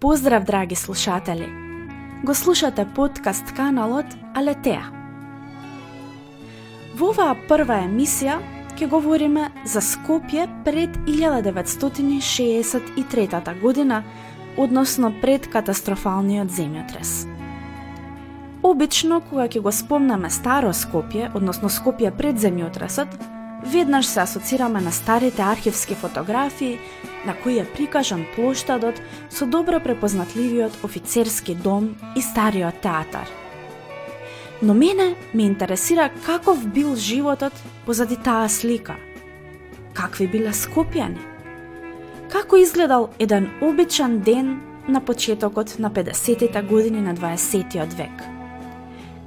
Поздрав, драги слушатели! Го слушате подкаст каналот Алетеа. Во оваа прва емисија ќе говориме за Скопје пред 1963 година, односно пред катастрофалниот земјотрес. Обично, кога ќе го спомнаме Старо Скопје, односно Скопје пред земјотресот, веднаш се асоцираме на старите архивски фотографии на кои е прикажан плоштадот со добро препознатливиот офицерски дом и стариот театар. Но мене ме интересира каков бил животот позади таа слика. Какви биле скопјани? Како изгледал еден обичан ден на почетокот на 50-тите години на 20 век?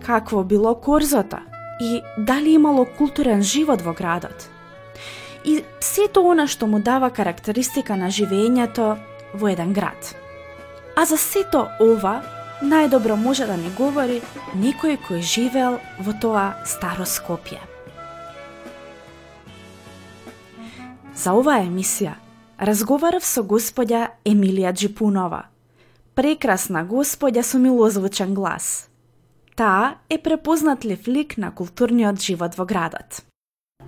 Какво било корзото и дали имало културен живот во градот? И сето она што му дава карактеристика на живењето во еден град. А за сето ова најдобро може да не говори некој кој живеел во тоа старо Скопје. За оваа емисија разговарав со господја Емилија Джипунова, прекрасна господја со милозвучен глас – Таа е препознатлив лик на културниот живот во градот.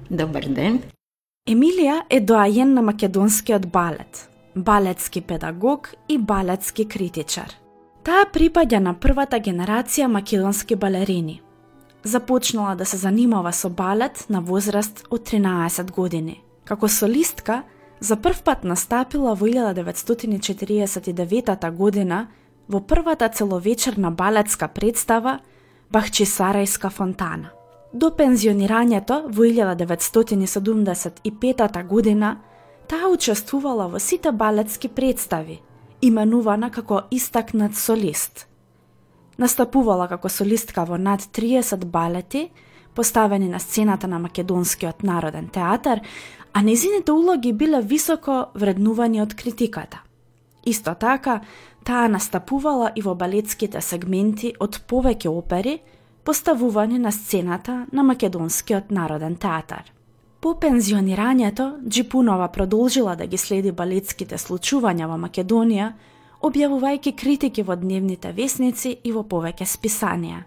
Добар ден. Емилија е доајен на македонскиот балет, балетски педагог и балетски критичар. Таа припаѓа на првата генерација македонски балерини. Започнала да се занимава со балет на возраст од 13 години. Како солистка, за прв пат настапила во 1949 година во првата целовечерна балетска представа Бахчисарајска фонтана. До пензионирањето во 1975 година, таа учествувала во сите балетски представи, именувана како истакнат солист. Настапувала како солистка во над 30 балети, поставени на сцената на Македонскиот народен театар, а незините улоги биле високо вреднувани од критиката. Исто така, таа настапувала и во балетските сегменти од повеќе опери, поставување на сцената на Македонскиот народен театар. По пензионирањето, Джипунова продолжила да ги следи балетските случувања во Македонија, објавувајќи критики во дневните весници и во повеќе списанија.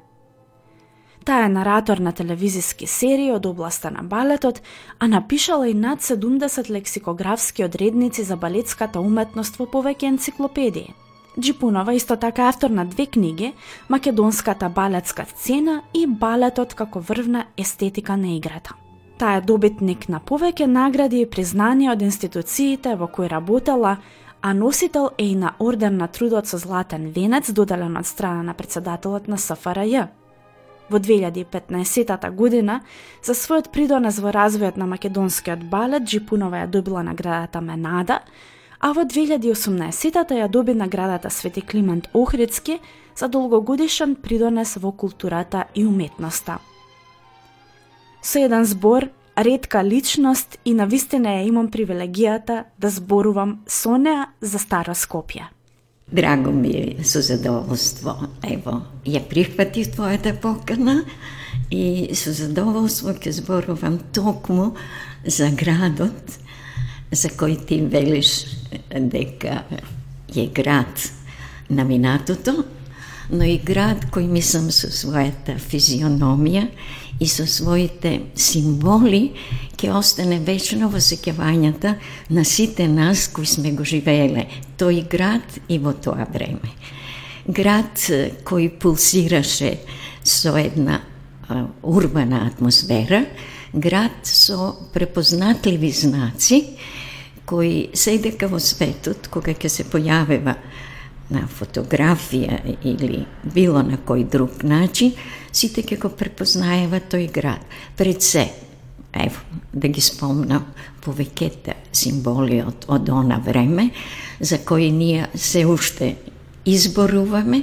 Таа е наратор на телевизиски серии од областа на балетот, а напишала и над 70 лексикографски одредници за балетската уметност во повеќе енциклопедии. Джипунова исто така автор на две книги, Македонската балетска сцена и Балетот како врвна естетика на играта. Таа е добитник на повеќе награди и признанија од институциите во кои работела, а носител е и на орден на трудот со златен венец доделен од страна на председателот на СФРЈ. Во 2015 година, за својот придонес во развојот на македонскиот балет, Джипунова ја добила наградата Менада, а во 2018 ја доби наградата Свети Климент Охридски за долгогодишен придонес во културата и уметноста. Со еден збор, редка личност и на вистина ја имам привилегијата да зборувам со неа за Старо Скопје. Драго ми е со задоволство. Ево, ја прихвати твојата покана и со задоволство ќе зборувам токму за градот за кој ти велиш дека е град на минатото, но и град кој мислам со својата физиономија и со своите символи ќе остане вечно во сеќавањата на сите нас кои сме го живееле тој град и во тоа време. Град кој пулсираше со една урбана атмосфера, град со препознатливи знаци, кои се дека во светот, кога ќе се појавева на фотографија или било на кој друг начин, сите ќе го препознаева тој град. Пред се, ево, да ги спомнам повеќете символи од, од она време, за кои ние се уште изборуваме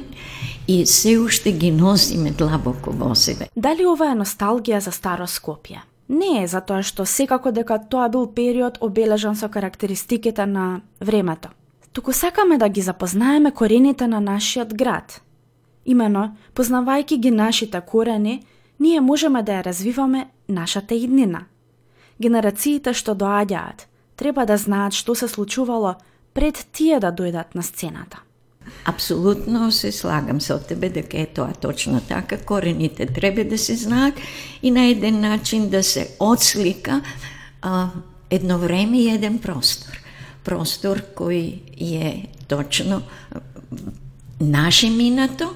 и се уште ги носиме длабоко во себе. Дали ова е носталгија за старо Скопје? Не е затоа што секако дека тоа бил период обележан со карактеристиките на времето. Туку сакаме да ги запознаеме корените на нашиот град. Имено, познавајќи ги нашите корени, ние можеме да ја развиваме нашата иднина. Генерациите што доаѓаат, треба да знаат што се случувало пред тие да дојдат на сцената. Апсолутно се слагам со тебе дека е тоа точно така. Корените треба да се знаат и на еден начин да се отслика а, едно време и еден простор. Простор кој е точно наше минато,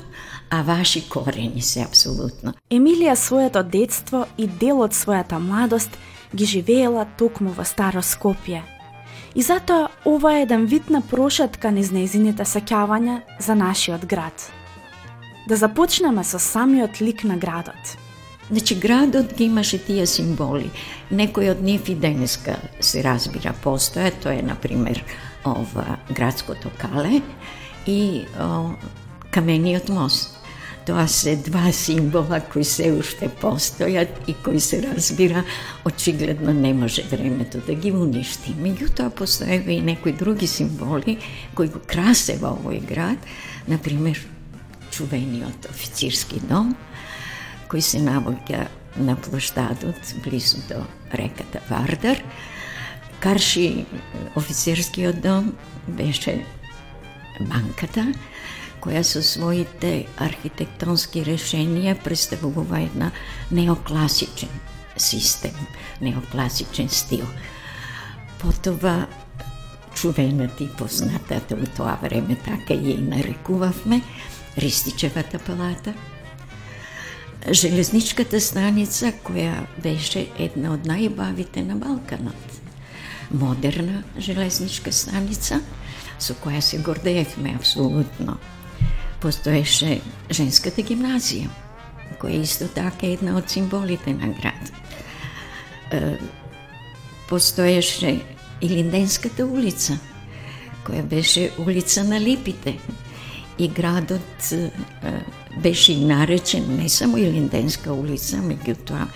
а ваши корени се апсолутно. Емилија своето детство и дел од својата младост ги живеела токму во Старо Скопје. И затоа ова е еден вид на прошетка низ нејзините сеќавања за нашиот град. Да започнеме со самиот лик на градот. Значи, градот ги имаше тие символи. Некој од нив и денеска се разбира постоја, тоа е, например, ова градското кале и о, камениот мост. Тоа се два символа кои се уште постојат и кои се разбира, очигледно не може времето да ги уништи. Меѓутоа постоева и некои други символи кои го красева овој град, например, чувениот официрски дом, кој се наоѓа на площадот близу до реката Вардар. Карши офицерскиот дом беше банката, која со своите архитектонски решенија представува една неокласичен систем, неокласичен стил. Потоа, чувената и познатата во тоа време така ја и нарекувавме Ристичевата палата, железничката станица која беше една од најбавите на Балканот. Модерна железничка станица со која се гордеевме апсолутно постоеше женската гимназија, која исто така е една од символите на град. Постоеше и Линденската улица, која беше улица на липите. И градот беше и наречен не само и Линденска улица, меѓутоа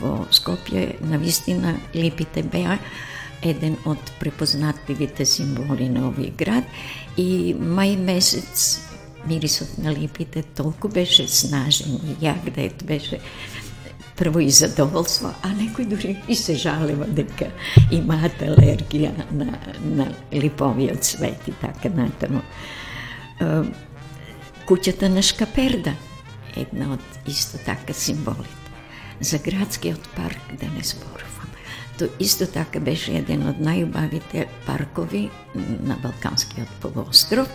во Скопје на вистина липите беа еден од препознатливите символи на овој град i maj mesec mirisotna lipite toliko beše snažen i jak da je to beše prvo i zadovoljstvo, a nekoj i se žalimo da imate alergija na, na lipovi od sveti, tako na tamo. kućata na škaperda, jedna od isto taka simbolita. Za gradski od park da ne zboru. Тоа исто така беше еден од најубавите паркови на Балканскиот полуостров.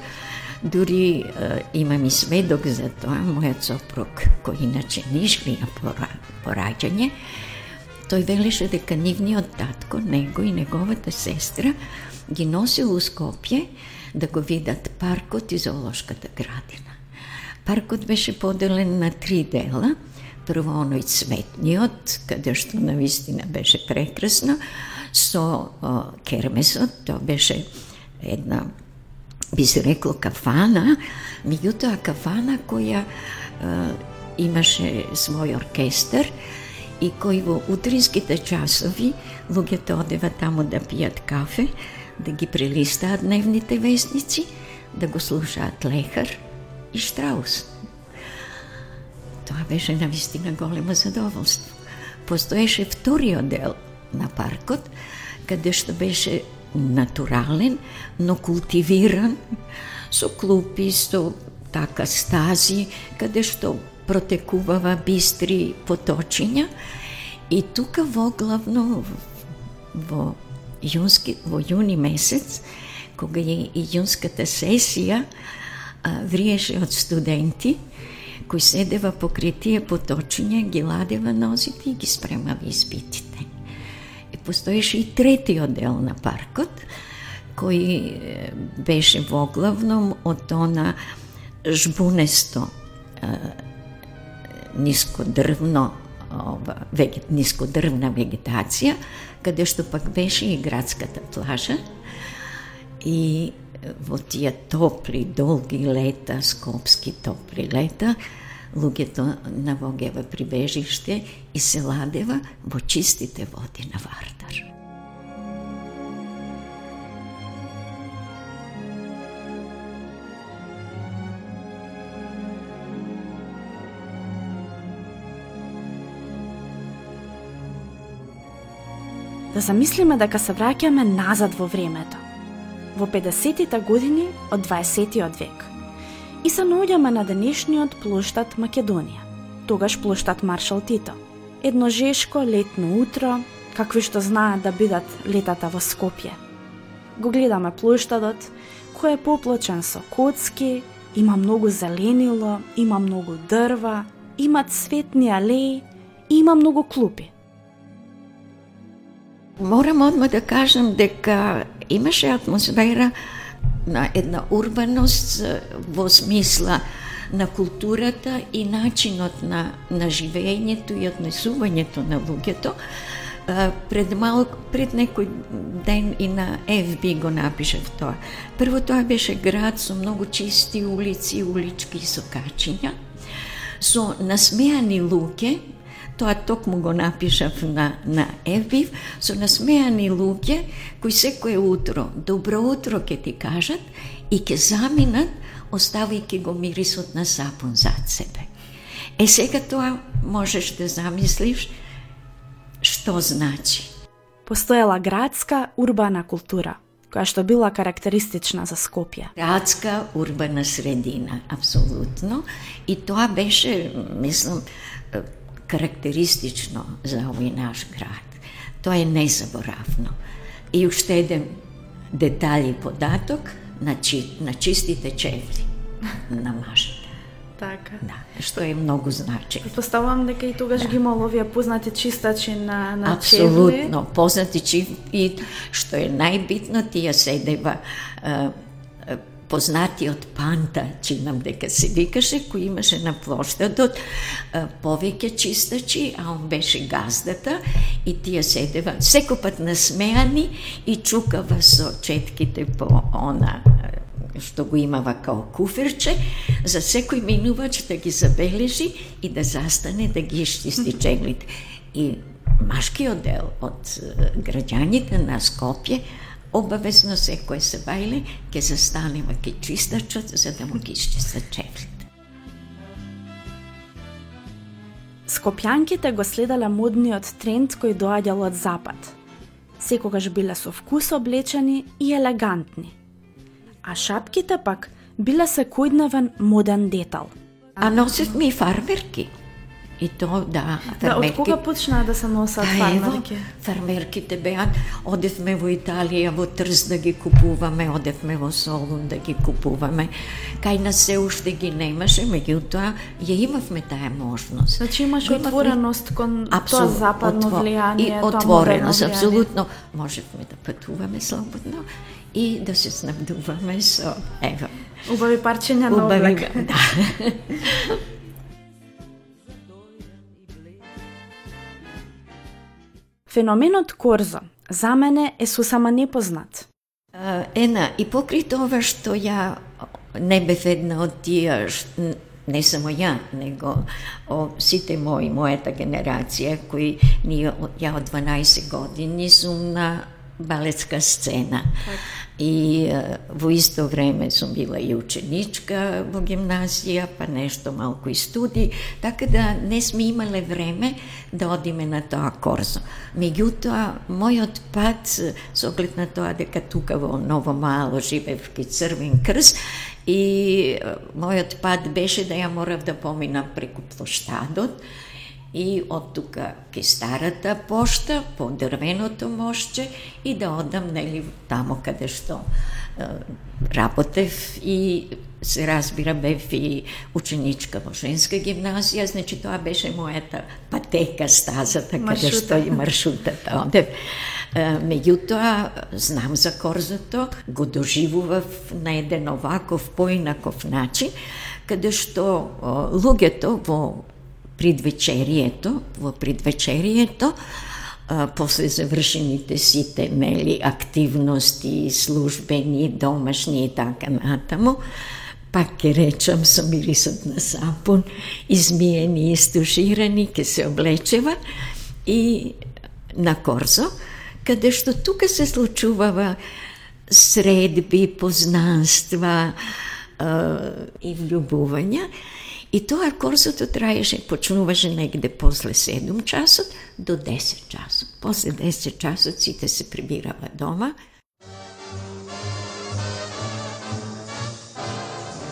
Дури е, имам и сведок за тоа, мојот сопруг, кој иначе нишлија пора, пораѓање, тој велеше дека нивниот татко, него и неговата сестра ги носил у Скопје да го видат паркот и зоолошката градина. Паркот беше поделен на три дела – прво оној цветниот, каде што на вистина беше прекрасно, со о, кермесот, тоа беше една, би се рекло, кафана, меѓутоа кафана која о, имаше свој оркестар и кој во утринските часови луѓето да одева таму да пијат кафе, да ги прелистаат дневните вестници, да го слушаат Лехар и Штраус. Тоа беше на вистина големо задоволство. Постоеше вториот дел на паркот, каде што беше натурален, но култивиран, со клупи, со така стази, каде што протекувава бистри поточиња. И тука во главно во јунски, во јуни месец, кога е и јунската сесија, вриеше од студенти, кој седева покрај тие поточиња, ги ладева нозите и ги спремава избитите. И постоеше и третиот дел на паркот, кој беше воглавном од она жбунесто нискодрвно ова, вегет, нискодрвна вегетација, каде што пак беше и градската плажа и во тие топли, долги лета, скопски топли лета, луѓето навогева прибежиште и се ладева во чистите води на Вардар. Да замислиме дека се враќаме назад во времето. во 50-тите години од 20-тиот век. И се наоѓаме на денешниот плоштад Македонија, тогаш плоштад Маршал Тито. Едно жешко летно утро, какви што знаат да бидат летата во Скопје. Го гледаме плоштадот, кој е поплочен со коцки, има многу зеленило, има многу дрва, има цветни алеи и има многу клупи. Морам одма да кажам дека имаше атмосфера на една урбаност во смисла на културата и начинот на, на живењето и однесувањето на луѓето. Пред малку, пред некој ден и на FB го напишав тоа. Прво тоа беше град со многу чисти улици, улички и сокачиња, со насмеани луѓе, Тоа токму го напишав на, на Евбив, со насмеани луѓе кои секое утро, добро утро ке ти кажат и ке заминат, оставајќи го мирисот на сапун зад себе. Е сега тоа можеш да замислиш што значи. Постоела градска урбана култура, која што била карактеристична за Скопје. Градска урбана средина, апсолутно. И тоа беше, мислам, карактеристично за овој наш град. Тоа е незаборавно. И уште еден детали и податок на, чи, на чистите чевли на мажата. Така. Да, што е многу значај. Предпоставувам дека и тогаш да. ги имало овие познати чистачи на, на Апсолутно, чевли. познати чивли, што е најбитно, тие седева познатиот Панта, чинам дека се викаше, кој имаше на площадот повеќе чистачи, а он беше газдата и тие седева секој насмеани и чукава со четките по она што го имава као куферче, за секој минувач да ги забележи и да застане да ги изчисти чеглите. И машкиот дел од граѓаните на Скопје обавезно секој се бајле ќе застанева ке чистачот за да му ги изчистат чевлите. Скопјанките го следале модниот тренд кој доаѓал од запад. Секогаш биле со вкус облечени и елегантни. А шапките пак биле секојдневен моден детал. А носевме и фармерки. И то, да, фармерки... Да, од кога почна да се носат да, фармерки? Ево, фармерките беа, одевме во Италија, во Трз да ги купуваме, одевме во Солун да ги купуваме. Кај нас се уште ги немаше, меѓутоа ја имавме таа можност. Значи имаш Го отвореност кон Абсолют, тоа западно отво... влијание, и отвореност, апсолутно. Можевме да патуваме слободно и да се снабдуваме со, ево, Убави парчења на облека. Да. Феноменот Корзо за мене е сосема непознат. Ена, и покри тоа што ја не бев една од тие, не само ја, него о, сите мои, мојата генерација, кои ние, ја од 12 години сум на балетска сцена. Так. И во исто време сум била и ученичка во гимназија, па нешто малку и студи, така да не сме имале време да одиме на тоа корзо. Меѓутоа, мојот пат, со оглед на тоа дека тука во Ново Мало живеев ки Црвен крс, и мојот пат беше да ја морав да поминам преку площадот, и од тука ке старата пошта, по дрвеното мошче и да одам нели тамо каде што е, работев и се разбира бев и ученичка во женска гимназија, значи тоа беше мојата патека стазата каде што и маршрутата одев. Меѓутоа, знам за корзото, го доживував на еден оваков поинаков начин, каде што луѓето во предвечерието, во предвечерието, а, после завршените сите нели активности, службени, домашни и така натаму, пак ке речам со мирисот на сапун, измиени и стуширани, ке се облечева и на корзо, каде што тука се случувава средби, познанства и влюбувања И тоа курсото траеше, почнуваше негде после 7 часот до 10 часот. После 10 часот сите се прибирава дома.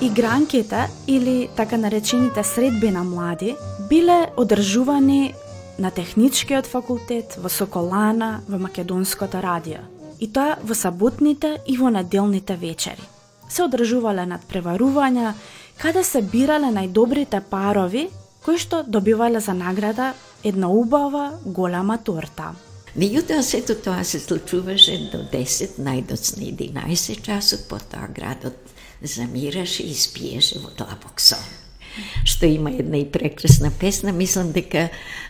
Игранките или така наречените средби на млади биле одржувани на техничкиот факултет, во Соколана, во Македонското радио. И тоа во саботните и во неделните вечери. Се одржувале надпреварувања каде се бирале најдобрите парови кои што добивале за награда една убава голема торта. Меѓутоа, сето тоа се случуваше до 10, најдоцна 11 часот, потоа градот замираше и спиеше во длабок сон. Што има една и прекрасна песна, мислам дека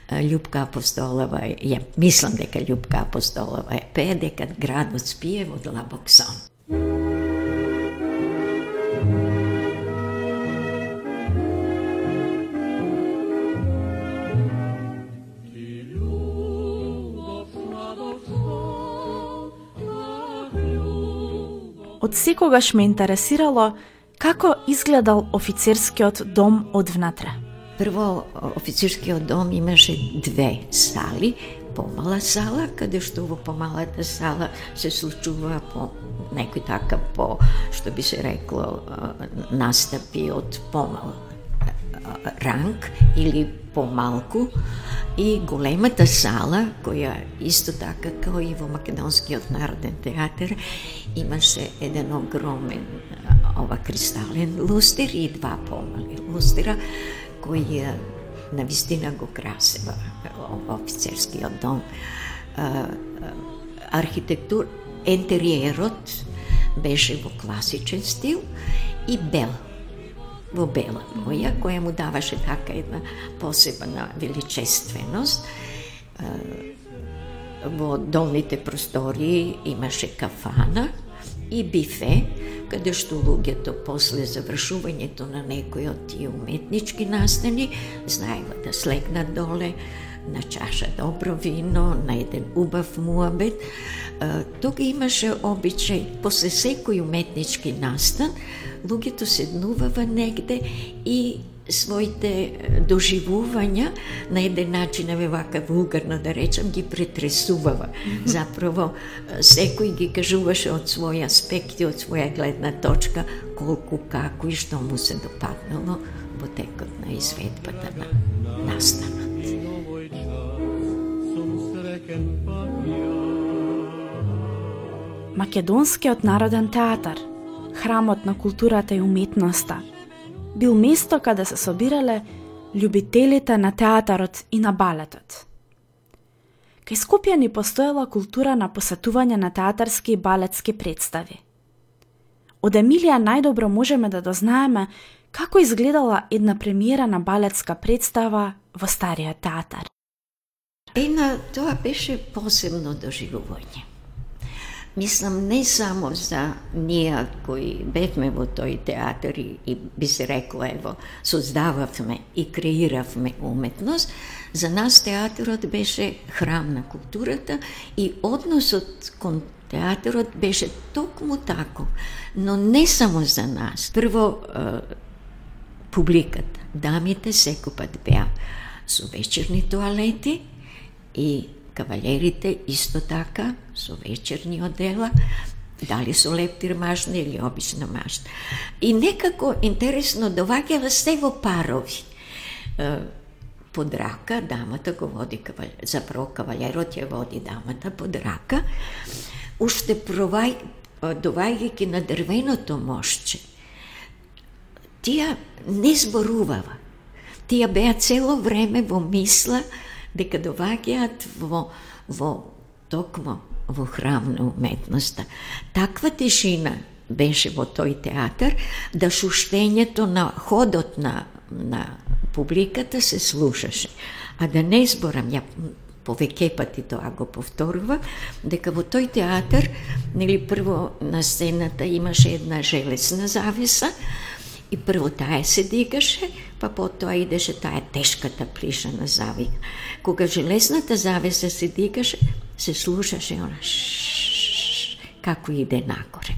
Љупка Апостолова, ја мислам дека Љупка Апостолова е пее дека градот спие во длабок сон. Од секогаш ме интересирало како изгледал офицерскиот дом од внатре. Прво, офицерскиот дом имаше две сали, помала сала, каде што во помалата сала се случува по некој така по, што би се рекло, настапи од помал ранг или помалку и големата сала, која исто така како и во Македонскиот народен театар, имаше еден огромен ова кристален лустер и два помали лустера, кои на вистина го красева офицерскиот дом. Архитектур, интериерот беше во класичен стил и бел во бела боја, која му даваше така една посебна величественост. Во долните простори имаше кафана и бифе, каде што луѓето после завршувањето на некој од тие уметнички настани знаева да слегнат доле на чаша добро вино, на еден убав муабет. Тога имаше обичај, после секој уметнички настан, луѓето седнувава негде и своите доживувања на еден начин, еве вака вулгарно да речам, ги претресувава. Заправо, секој ги кажуваше од свој аспект и од своја гледна точка колку, како и што му се допаднало во текот на изведбата на настанот. Македонскиот народен театар – храмот на културата и уметноста, бил место каде се собирале љубителите на театарот и на балетот. Кај Скопје ни постоела култура на посетување на театарски и балетски представи. Од Емилија најдобро можеме да дознаеме како изгледала една премиера на балетска представа во Стариот театар. Ена, тоа беше посебно доживување. Мислам не само за ние кои бевме во тој театар и, и би се рекло ево создававме и креиравме уметност, за нас театарот беше храм на културата и односот кон театарот беше токму таков, но не само за нас. Прво публиката, дамите секупат беа со вечерни туалети и кавалерите исто така со вечерни одела, дали со лептир машна или обична машна. И некако интересно доваѓава се во парови. Под рака дамата го води кавалер, заправо кавалерот ја води дамата под рака, уште провај, доваѓајќи на дрвеното мошче. Тија не зборувава. Тија беа цело време во мисла дека доваѓаат во, во токмо во храм на уметноста. Таква тишина беше во тој театар да шуштењето на ходот на, на публиката се слушаше. А да не зборам, ја повеќе пати тоа го повторува, дека во тој театар, нели прво на сцената имаше една железна завеса, И прво таа се дигаше, па потоа идеше таа тешката плишана завика. Кога железната завеса се дигаше, се слушаше она како иде нагоре.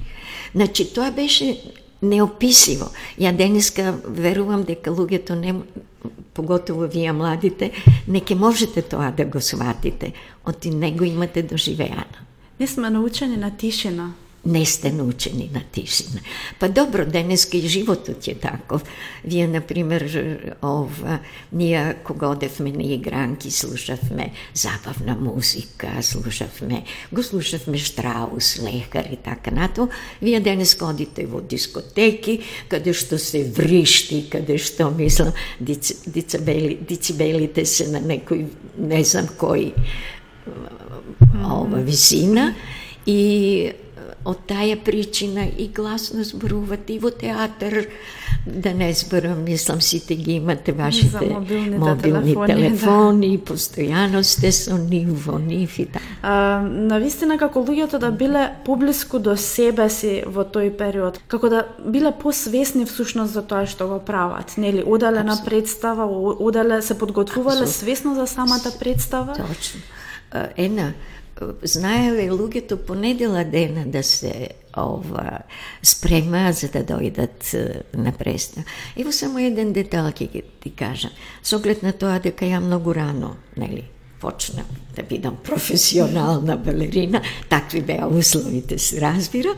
Значи, тоа беше неописиво. Ја денеска верувам дека луѓето не поготово вие младите, не ке можете тоа да го сватите, оти него имате доживеано. Не сме научени на тишина не сте научени на тишина. Па добро, денеска и животот е таков. Вие, например, ова, ние кога одевме на игранки, слушавме забавна музика, слушавме, го слушавме Штраус, Лехар и така нато. Вие денес одите во дискотеки, каде што се вришти, каде што, мислам, дицибели, дицибелите се на некој, не знам кој, ова висина и од тая причина и гласно зборувате и во театар, да не зборам, мислам сите ги имате вашите мобилните мобилни телефони, телефони, да. постојано сте со нив, во нив и така. А, навистина како луѓето да биле поблиску до себе си во тој период, како да биле посвесни всушност за тоа што го прават, нели? Оделе на представа, о- оделе се подготвувале Апсолутно. свесно за самата представа. Точно. А, Една, знаеле луѓето понедела дена да се ова спрема за да дојдат на представа. Ево само еден детал ќе ти кажам. Со оглед на тоа дека ја многу рано, нели, почнав да бидам професионална балерина, такви беа условите се разбира.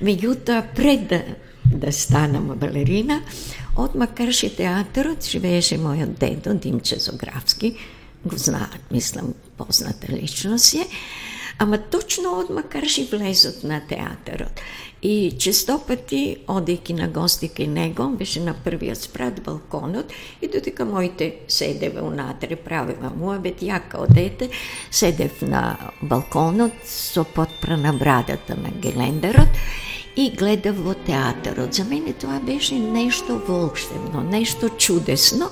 Меѓутоа пред да да станам балерина, одма крши театарот, живееше мојот дедо Димче Зографски, го знаат, мислам, позната личност е, ама точно одма и влезот на театарот. И често пати, одејќи на гости кај него, беше на првиот спрат балконот и додека моите седеве унатре, правева муабет, ја као дете, седев на балконот со подпрана брадата на гелендерот и гледав во театарот. За мене тоа беше нешто волшебно, нешто чудесно.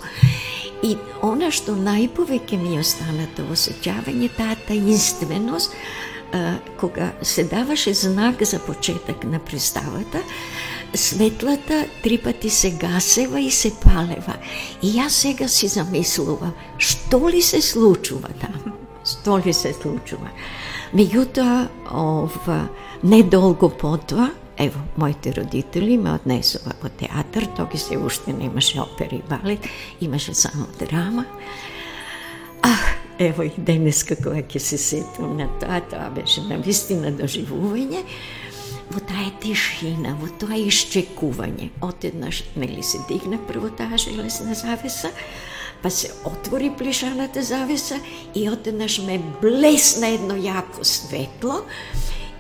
И она што најповеќе ми остана тоа осеќавање, таа таинственост, а, кога се даваше знак за почеток на представата, светлата три пати се гасева и се палева. И јас сега си замислувам, што ли се случува таму? Што ли се случува? Меѓутоа, ова, недолго потоа, ево, моите родители ме однесува во театар, тоги се уште немаше опера и балет, имаше само драма. Ах, ево и денеска кога ќе се сетам на тоа, тоа беше на вистина доживување, во таа тишина, во тоа исчекување. Отеднаш, нели се дигна прво таа железна завеса, па се отвори плешаната завеса и отеднаш ме блесна едно јако светло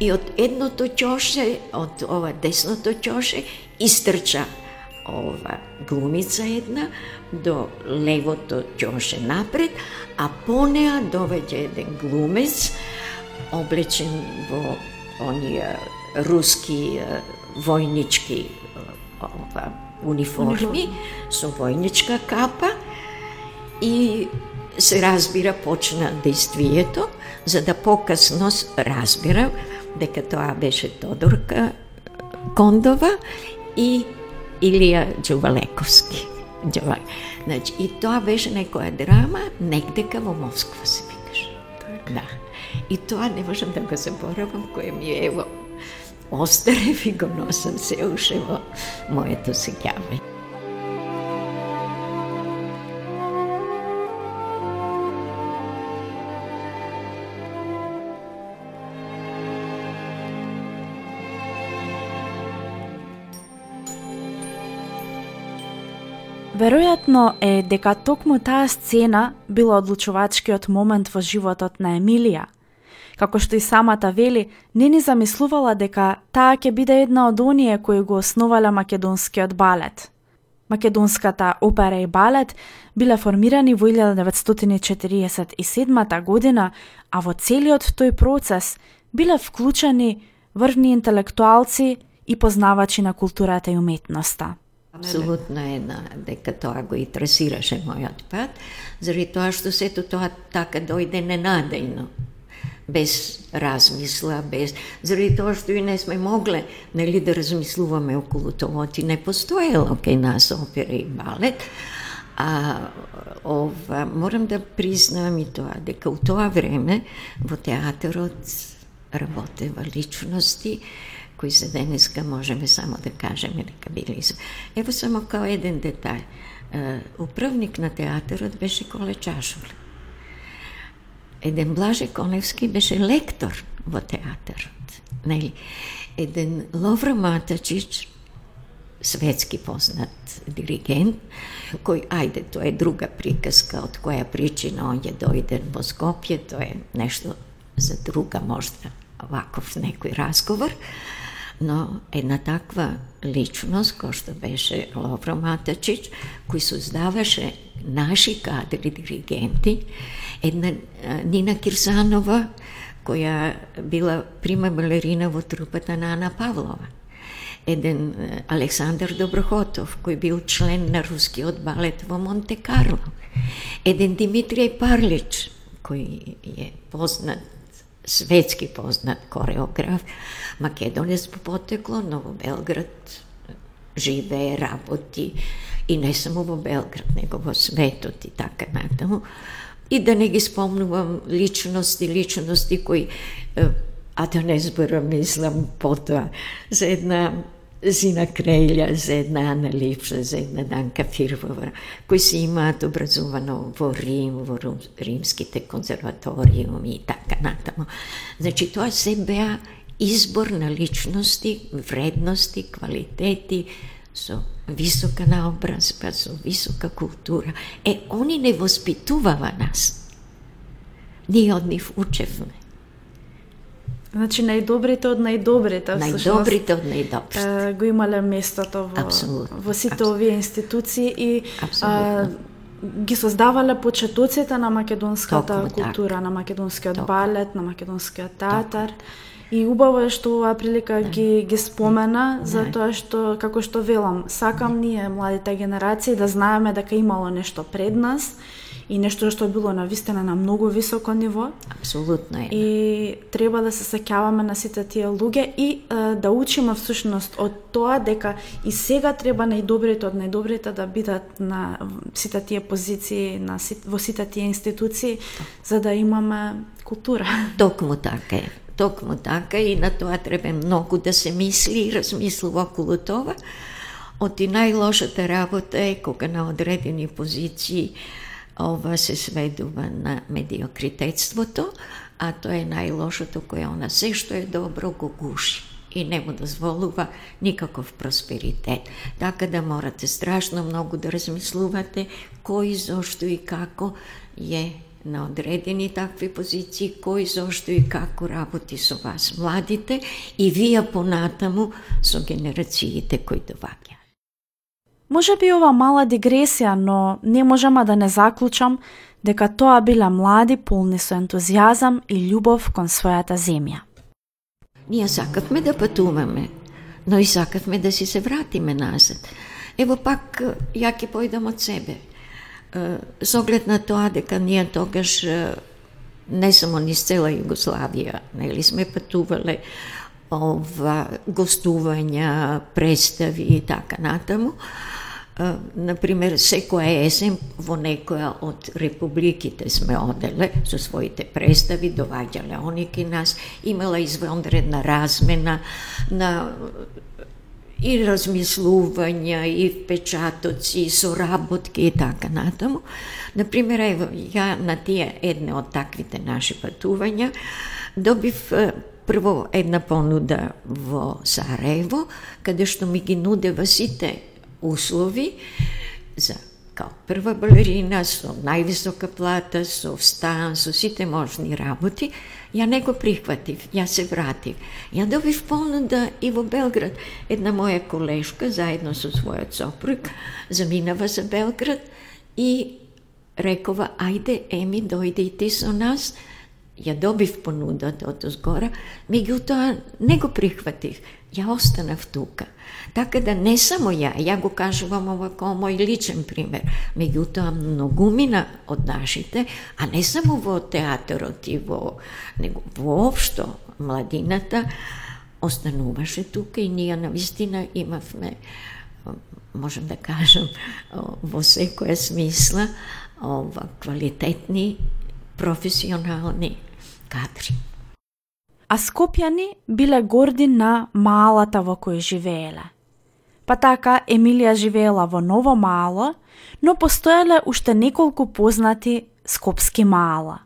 и од едното ќоше, од ова десното ќоше, истрча ова глумица една до левото ќоше напред, а по неа довеќе еден глумец облечен во оние руски војнички ова, униформи со војничка капа и се разбира почна действието, за да покасно разбирав дека тоа беше Тодорка Кондова и Илија Џувалековски. Џува- Значи, и тоа беше некоја драма, негдека во Москва се викаше. Да. И тоа не можам да го заборавам, кое ми е ево остарев и го носам се уште во моето сеќавање. Веројатно е дека токму таа сцена била одлучувачкиот момент во животот на Емилија. Како што и самата вели, не ни замислувала дека таа ќе биде една од оние кои го основале македонскиот балет. Македонската опера и балет биле формирани во 1947 година, а во целиот тој процес биле вклучени врвни интелектуалци и познавачи на културата и уметноста. Апсолутно е на, дека тоа го интересираше мојот пат, заради тоа што сето тоа така дојде ненадејно. Без размисла, без заради тоа што и не сме могле нели да размислуваме околу тоа, ти не постоело кај нас опера и балет. А ова морам да признаам и тоа дека у тоа време во театарот работева личности кои за денеска можеме само да кажеме дека били из... Ево само као еден детај. Управник на театарот беше Коле Чашуле. Еден Блаже Коневски беше лектор во театарот. Нели? еден Ловро Матачич, светски познат диригент, кој, ајде, тоа е друга приказка, од која причина он е дојден во Скопје, тоа е нешто за друга можда ваков некој разговор, но една таква личност, кој што беше Ловро Матачич, кој создаваше наши кадри диригенти, една Нина Кирсанова, која била прима балерина во трупата на Ана Павлова. Еден Александар Доброхотов, кој бил член на рускиот балет во Монте Карло. Еден Димитриј Парлич, кој е познат светски познат кореограф, македонец по потекло, но во Белград живее, работи и не само во Белград, него во светот и така натаму. И да не ги спомнувам личности, личности кои, а да не зборам, мислам, потоа за една Зина Крелја, за една Ана Липша, за една Данка Фирвова, кои се имаат образувано во Рим, во римските консерваториуми и така натаму. Значи, тоа се беа избор на личности, вредности, квалитети, со висока наобразба, со висока култура. Е, они не воспитуваа нас. Ние од нив учевме. Значи најдобрите од најдобрите. Најдобрите од најдобрите. Го имале местото во, Абсолютно. во сите Абсолютно. овие институции и а, ги создавале почетоците на македонската Токму култура, так. на македонскиот Токму. балет, на македонскиот театар. Токму. И убаво е што оваа прилика да. ги ги спомена, да. затоа што како што велам, сакам ние младите генерации да знаеме дека имало нешто пред нас и нешто што било на вистина на многу високо ниво. Апсолутно е. И треба да се сеќаваме на сите тие луѓе и е, да учиме всушност од тоа дека и сега треба најдобрите од најдобрите да бидат на сите тие позиции, на во сите тие институции, за да имаме култура. Токму така е. Токму така и на тоа треба многу да се мисли и размислува околу тоа. Од и најлошата работа е кога на одредени позиции ова се сведува на медиокритетството, а тоа е најлошото кое она се што е добро го гуши и не му дозволува никаков просперитет. Така да морате страшно многу да размислувате кој, зошто и како е на одредени такви позиции, кој, зошто и како работи со вас младите и вие понатаму со генерациите кои доваѓаат. Може би ова мала дигресија, но не можам да не заклучам дека тоа биле млади полни со ентузијазам и љубов кон својата земја. Ние сакавме да патуваме, но и сакавме да си се вратиме назад. Ево пак э, ја ќе појдам од себе. Э, со оглед на тоа дека ние тогаш э, не само низ цела Југославија, нели сме патувале ова гостувања, представи и така натаму, например, секоја есен во некоја од републиките сме оделе со своите представи, доваѓале они ки нас, имала извонредна размена на и размислувања, и впечатоци, и соработки и така натаму. Например, ево, ја на тие едне од таквите наши патувања добив прво една понуда во Сараево, каде што ми ги нудева сите uslovi za kao prva balerina, su najvisoka plata, su stan, su svi te možni raboti. Ja nego prihvativ, ja se vrativ. Ja dobiv ponuda i u Belgrad. Jedna moja koleška zajedno sa svoja coprug zaminava za Belgrad i rekova, ajde Emi, dojdi i ti so nas. Ja dobiv ponuda od zgora, mi to nego prihvatih. Ја останав тука. Така да не само ја, ја го кажувам ова како мој личен пример, меѓутоа многумина од нашите, а не само во театарот и во, него воопшто младината, остануваше тука и ние на вистина имавме, можем да кажем, во секоја смисла, ова квалитетни, професионални кадри. А скопјани биле горди на маалата во кој живееле. Па така, Емилија живеела во Ново Маало, но постоеле уште неколку познати скопски маала.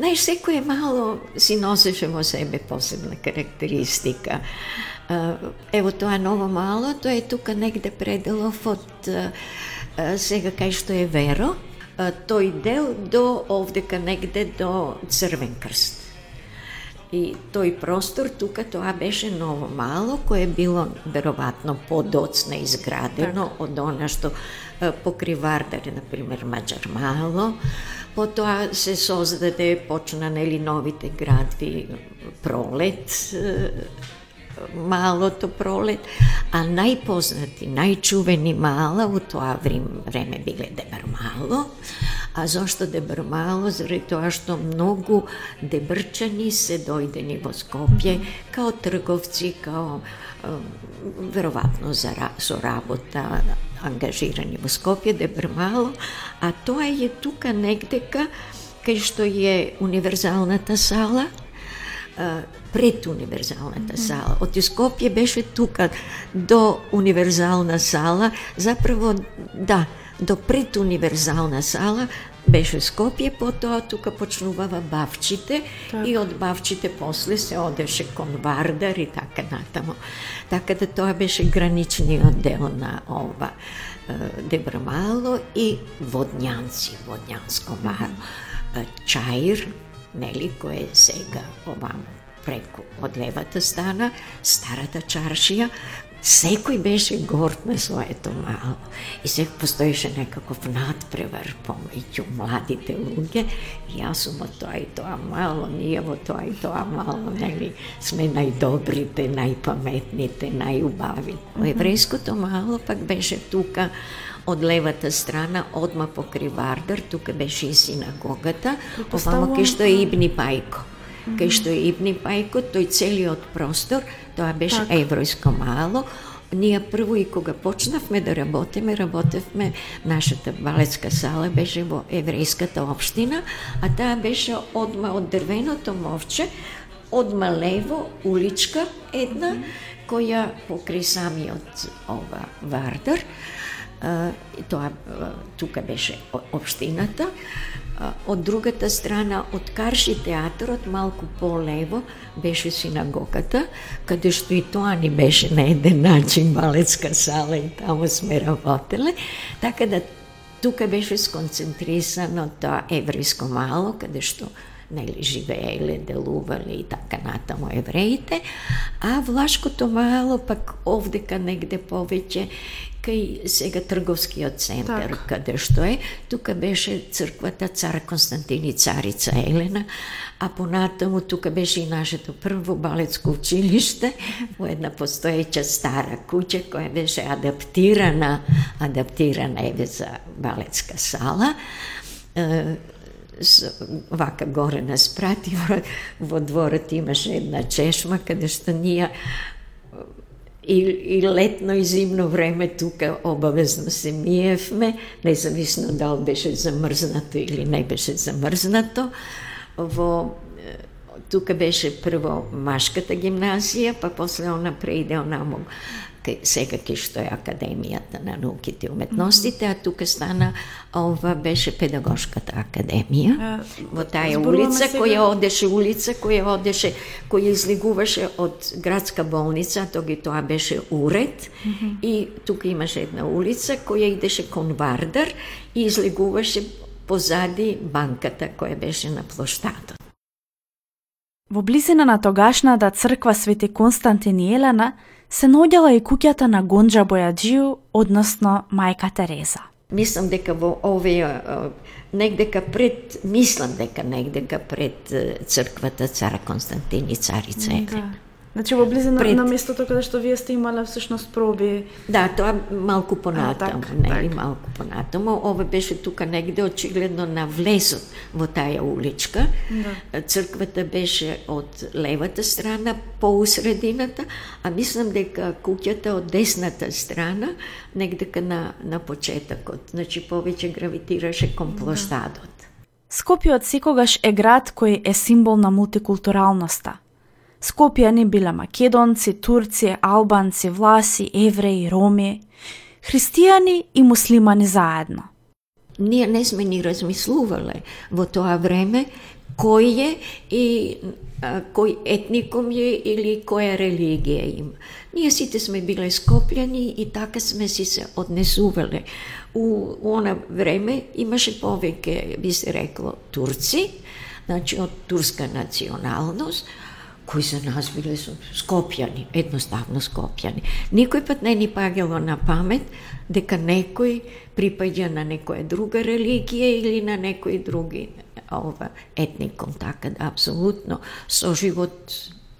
Знаеш, секој мало си носеше во себе посебна карактеристика. Ево тоа ново мало, тоа е тука негде пределов од сега кај што е Веро, тој дел до овдека негде до Црвен крст. И тој простор тука тоа беше ново мало, кое било вероvatно подоцна изградено од она што покривардари, например, Маджар мало, потоа се создаде, почна нели новите градви Пролет, малото пролет, а најпознати, најчувени мала у тоа време биле Дебар Мало. А зошто Дебар Мало? Заради тоа што многу дебрчани се дојдени во Скопје као трговци, као веројатно за, со работа ангажирани во Скопје, Дебар Мало, а тоа е тука негдека кај што е универзалната сала, пред универзалната сала. Од Скопје беше тука до универзална сала, заправо да, до пред универзална сала беше Скопје, потоа тука почнувава Бавчите так. и од Бавчите после се одеше кон Вардар и така натамо. Така да тоа беше граничниот дел на ова Дебрамало и Водњанци, Водњанско мало. Чаир, нели, кој е сега овамо преку од левата стана, старата чаршија, секој беше горд на своето мало. И се постоеше некаков надпревар помеѓу младите луѓе. И јас сум од тоа и тоа мало, ние во тоа и тоа мало, нели, сме најдобрите, најпаметните, најубави. Во еврејското мало пак беше тука од левата страна, одма покри Вардар, тука беше и синагогата, овамо ке што е Ибни Пајко. Mm -hmm. Кај што е Ибни Пајко, тој целиот простор, тоа беше так. евројско мало, ние прво и кога почнавме да работиме, работевме, нашата балетска сала беше во еврејската општина, а таа беше одма од дрвеното мовче, одма лево, уличка една, која покрај самиот ова Вардар, тоа тука беше општината, од другата страна, од Карши театарот, малку полево, беше синагогата, каде што и тоа ни беше на еден начин балетска сала и таму сме работеле, така да тука беше сконцентрисано тоа еврејско мало, каде што нели живееле, делувале и така натаму евреите, а Влашкото мало пак овдека негде повеќе кај сега трговскиот центар, так. каде што е, тука беше црквата цар Константин и царица Елена, а понатаму тука беше и нашето прво балетско училиште во една постоеќа стара куќа која беше адаптирана, адаптирана еве за балетска сала вака горе нас прати, во, во дворот имаше една чешма каде што ние и, и летно и зимно време тука обавезно се миевме, независно дали беше замрзнато или не беше замрзнато. Во тука беше прво машката гимназија, па после она преиде онаму сега ке што е Академијата на науките и уметностите, а тука стана ова беше педагошката академија. А, во таа улица сега... која одеше улица која одеше која излегуваше од градска болница, тоги тоа беше уред mm -hmm. и тука имаше една улица која идеше кон Вардар и излегуваше позади банката која беше на плоштадот. Во близина на тогашната црква Свети Константин и Елена се наоѓала и куќата на Гонджа Бојаджију, односно мајка Тереза. Мислам дека во овие негдека пред, мислам дека негдека пред црквата цара Константин и царица Елена. Да. Значи во близина пред... на местото каде што вие сте имале всушност проби. Да, тоа малку понатаму, так, нели, так. малку понатаму. Ова беше тука негде очигледно на влезот во таа уличка. Да. Црквата беше од левата страна, по усредината, а мислам дека куќата од десната страна, негдека на, на почетокот. Значи повеќе гравитираше кон да. площадот. Да. Скопје секогаш е град кој е символ на мултикултуралноста – Скопјани биле македонци, турци, албанци, власи, евреи, роми, христијани и муслимани заедно. Ние не сме ни размислувале во тоа време кој е и а, кој етникум е или која религија им. Ние сите сме биле скопljani и така сме си се однесувале. У, у она време имаше повеќе, би се рекло, турци, значи од турска националност, кои за нас биле скопјани, едноставно скопјани. Никој пат не ни пагало на памет дека некој припаѓа на некоја друга религија или на некој други ова етникум, така да апсолутно соживот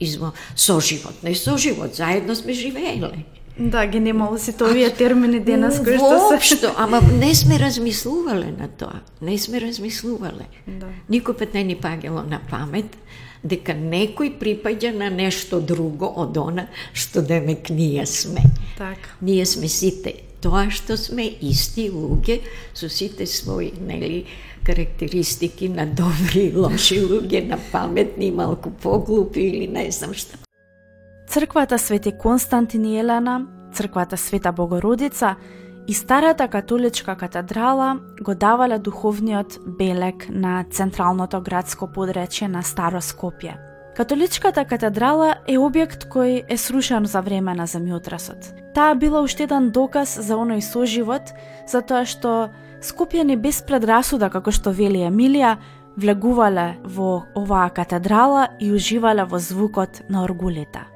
изво соживот, не соживот, заедно сме живееле. Да, ги немало сите овие термини денес кои што се Воопшто, ама не сме размислувале на тоа. Не сме размислувале. Да. Никој пат не ни пагало на памет дека некој припаѓа на нешто друго од она што демек ние сме. Така. Ние сме сите тоа што сме исти луѓе со сите своји нели карактеристики на добри и лоши луѓе, на паметни, малку поглупи или не знам што. Црквата Свети Константин и Елена, црквата Света Богородица и старата католичка катедрала го давале духовниот белек на централното градско подречје на Старо Скопје. Католичката катедрала е објект кој е срушен за време на земјотресот. Таа била уште еден доказ за оној соживот, затоа што Скопјани без предрасуда, како што вели Емилија, влегувале во оваа катедрала и уживале во звукот на оргулите.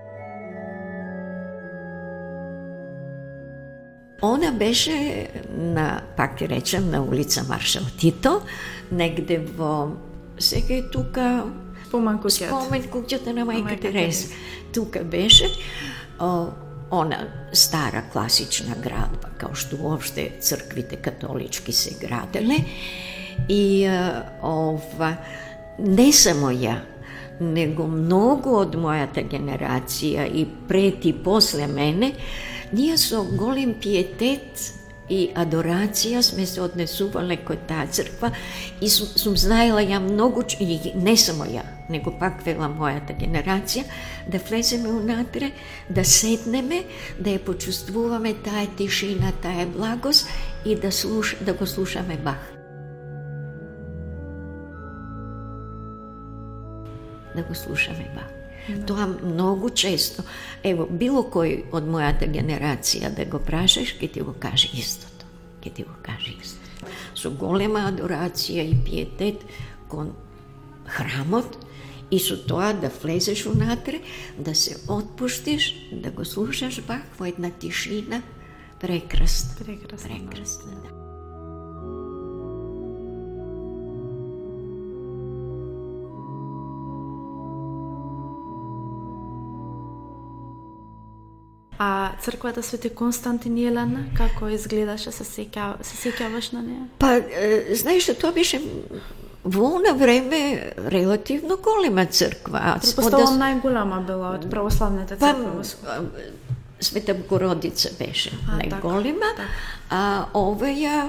Она беше на, пак ти речем, на улица Маршал Тито, негде во сега е тука Спомен куќата. Спомен куќата на мајка Тереза. Тука беше о, она стара класична градба, као што уопште црквите католички се граделе. И ова, не само ја, него многу од мојата генерација и пред и после мене, ние со голем пиетет и адорација сме се однесувале кој таа црква и сум, сум знаела ја многу, и не само ја, него пак вела мојата генерација, да влеземе унатре, да седнеме, да ја почувствуваме таа тишина, таа благост и да, слуш, да го слушаме Бах. Да го слушаме Бах. Да. Тоа многу често. Ево, било кој од мојата генерација да го прашаш, ќе ти го каже истото. Ќе ти го каже истото. Со голема адорација и пиетет кон храмот и со тоа да влезеш унатре, да се отпуштиш, да го слушаш Бах во една тишина, прекрасна. Прекрасна. Прекрасна, да. А црквата Свети Константин и Елена, како изгледаше, се сеќа, се сеќаваш на неа? Па, е, знаеш, тоа беше во она време релативно голема црква. Предпоставувам да... најголема била од православните па, црква. Па, Света Богородица беше а, најголема, так, так. а оваја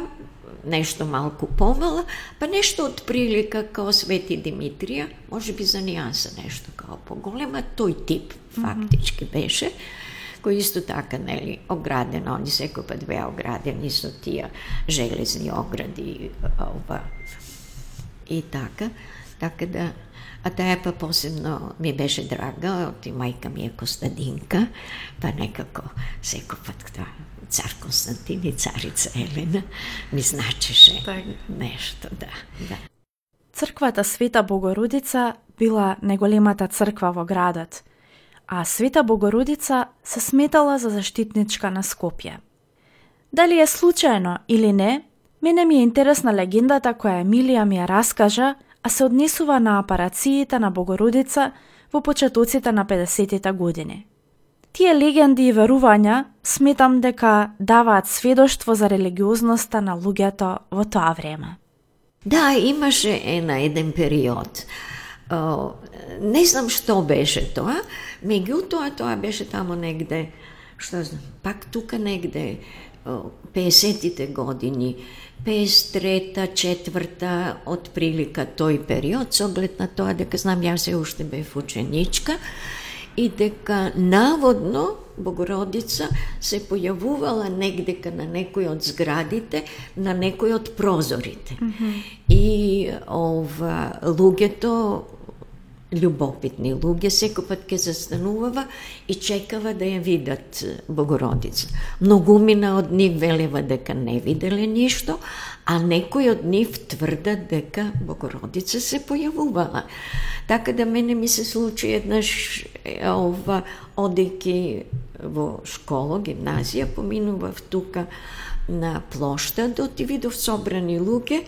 нешто малку помала, па нешто од прилика као Свети Димитрија, може би за нијанса нешто као поголема, тој тип фактички mm -hmm. Кој исто така, нели, оградено, они секој пат беа оградени со тие железни огради, ова, и така, така да, а таа па посебно ми беше драга, оти мајка ми е Костадинка, па некако секој пат тоа цар Константин и царица Елена ми значеше так. нешто, да, да. Црквата Света Богородица била неголемата црква во градот – а Света Богородица се сметала за заштитничка на Скопје. Дали е случајно или не, мене ми е интересна легендата која Емилија ми ја раскажа, а се однесува на апарациите на Богородица во почетоците на 50-тите години. Тие легенди и верувања сметам дека даваат сведоштво за религиозноста на луѓето во тоа време. Да, имаше на еден период не знам што беше тоа, меѓутоа тоа беше тамо негде, што знам, пак тука негде, 50-тите години, 53-та, четврта, од прилика тој период, со оглед на тоа дека знам јас се уште бев ученичка и дека наводно Богородица се појавувала негдека на некој од зградите, на некој од прозорите. Mm -hmm. И ова луѓето љубопитни луѓе секој пат ке застанувава и чекава да ја видат Богородица. Многумина од нив велева дека не виделе ништо, а некои од нив тврдат дека Богородица се појавувала. Така да мене ми се случи еднаш ова одејќи во школа, гимназија, поминував тука на площадот да и видов собрани луѓе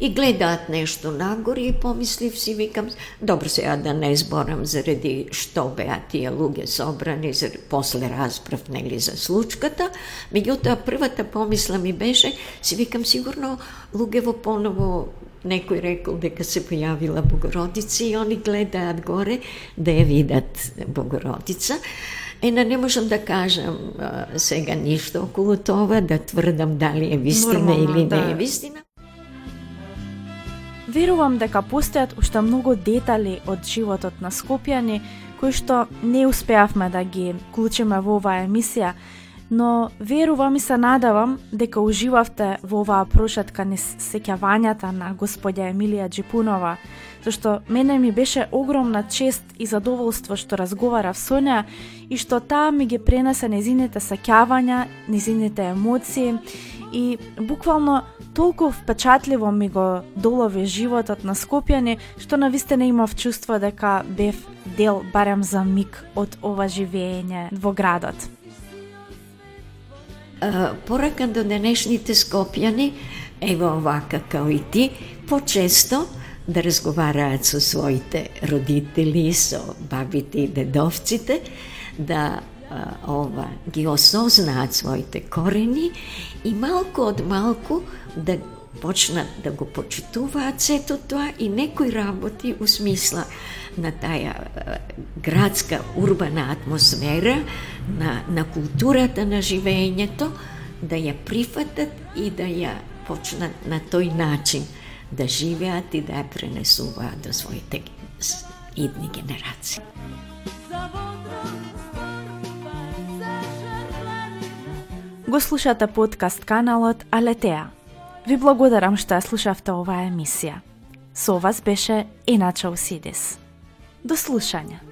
и гледаат нешто нагоре и помислив си, викам, добро сега да не зборам заради што беа тие луѓе собрани, за, после разбрав, нели, за случката, меѓутоа првата помисла ми беше, си викам, сигурно луѓево поново некој рекол дека се појавила Богородица и они гледаат горе да ја видат Богородица. Ена не можам да кажам а, сега ништо околу тоа, да тврдам дали е вистина Нормално, или да. не е вистина. Верувам дека постојат уште многу детали од животот на Скопјани кои што не успеавме да ги клучиме во оваа емисија, но верувам и се надавам дека уживавте во оваа прошетка низ сеќавањата на господја Емилија Джипунова, зашто мене ми беше огромна чест и задоволство што разговарав со неа и што таа ми ги пренесе незините саќавања, незините емоции и буквално толку впечатливо ми го долови животот на Скопјани, што на вистина имав чувство дека бев дел барем за миг од ова живење во градот. Порака до денешните Скопјани, ево овака као и ти, почесто да разговараат со своите родители, со бабите и дедовците, да а, ова ги осознаат своите корени и малку од малку да почнат да го почитуваат сето тоа и некои работи у смисла на таја градска урбана атмосфера, на, на културата на живењето, да ја прифатат и да ја почнат на тој начин да живеат и да ја пренесуваат до своите идни генерации. Го слушате подкаст каналот Алетеа. Ви благодарам што ја слушавте оваа емисија. Со вас беше Иначо Усидис. До слушање.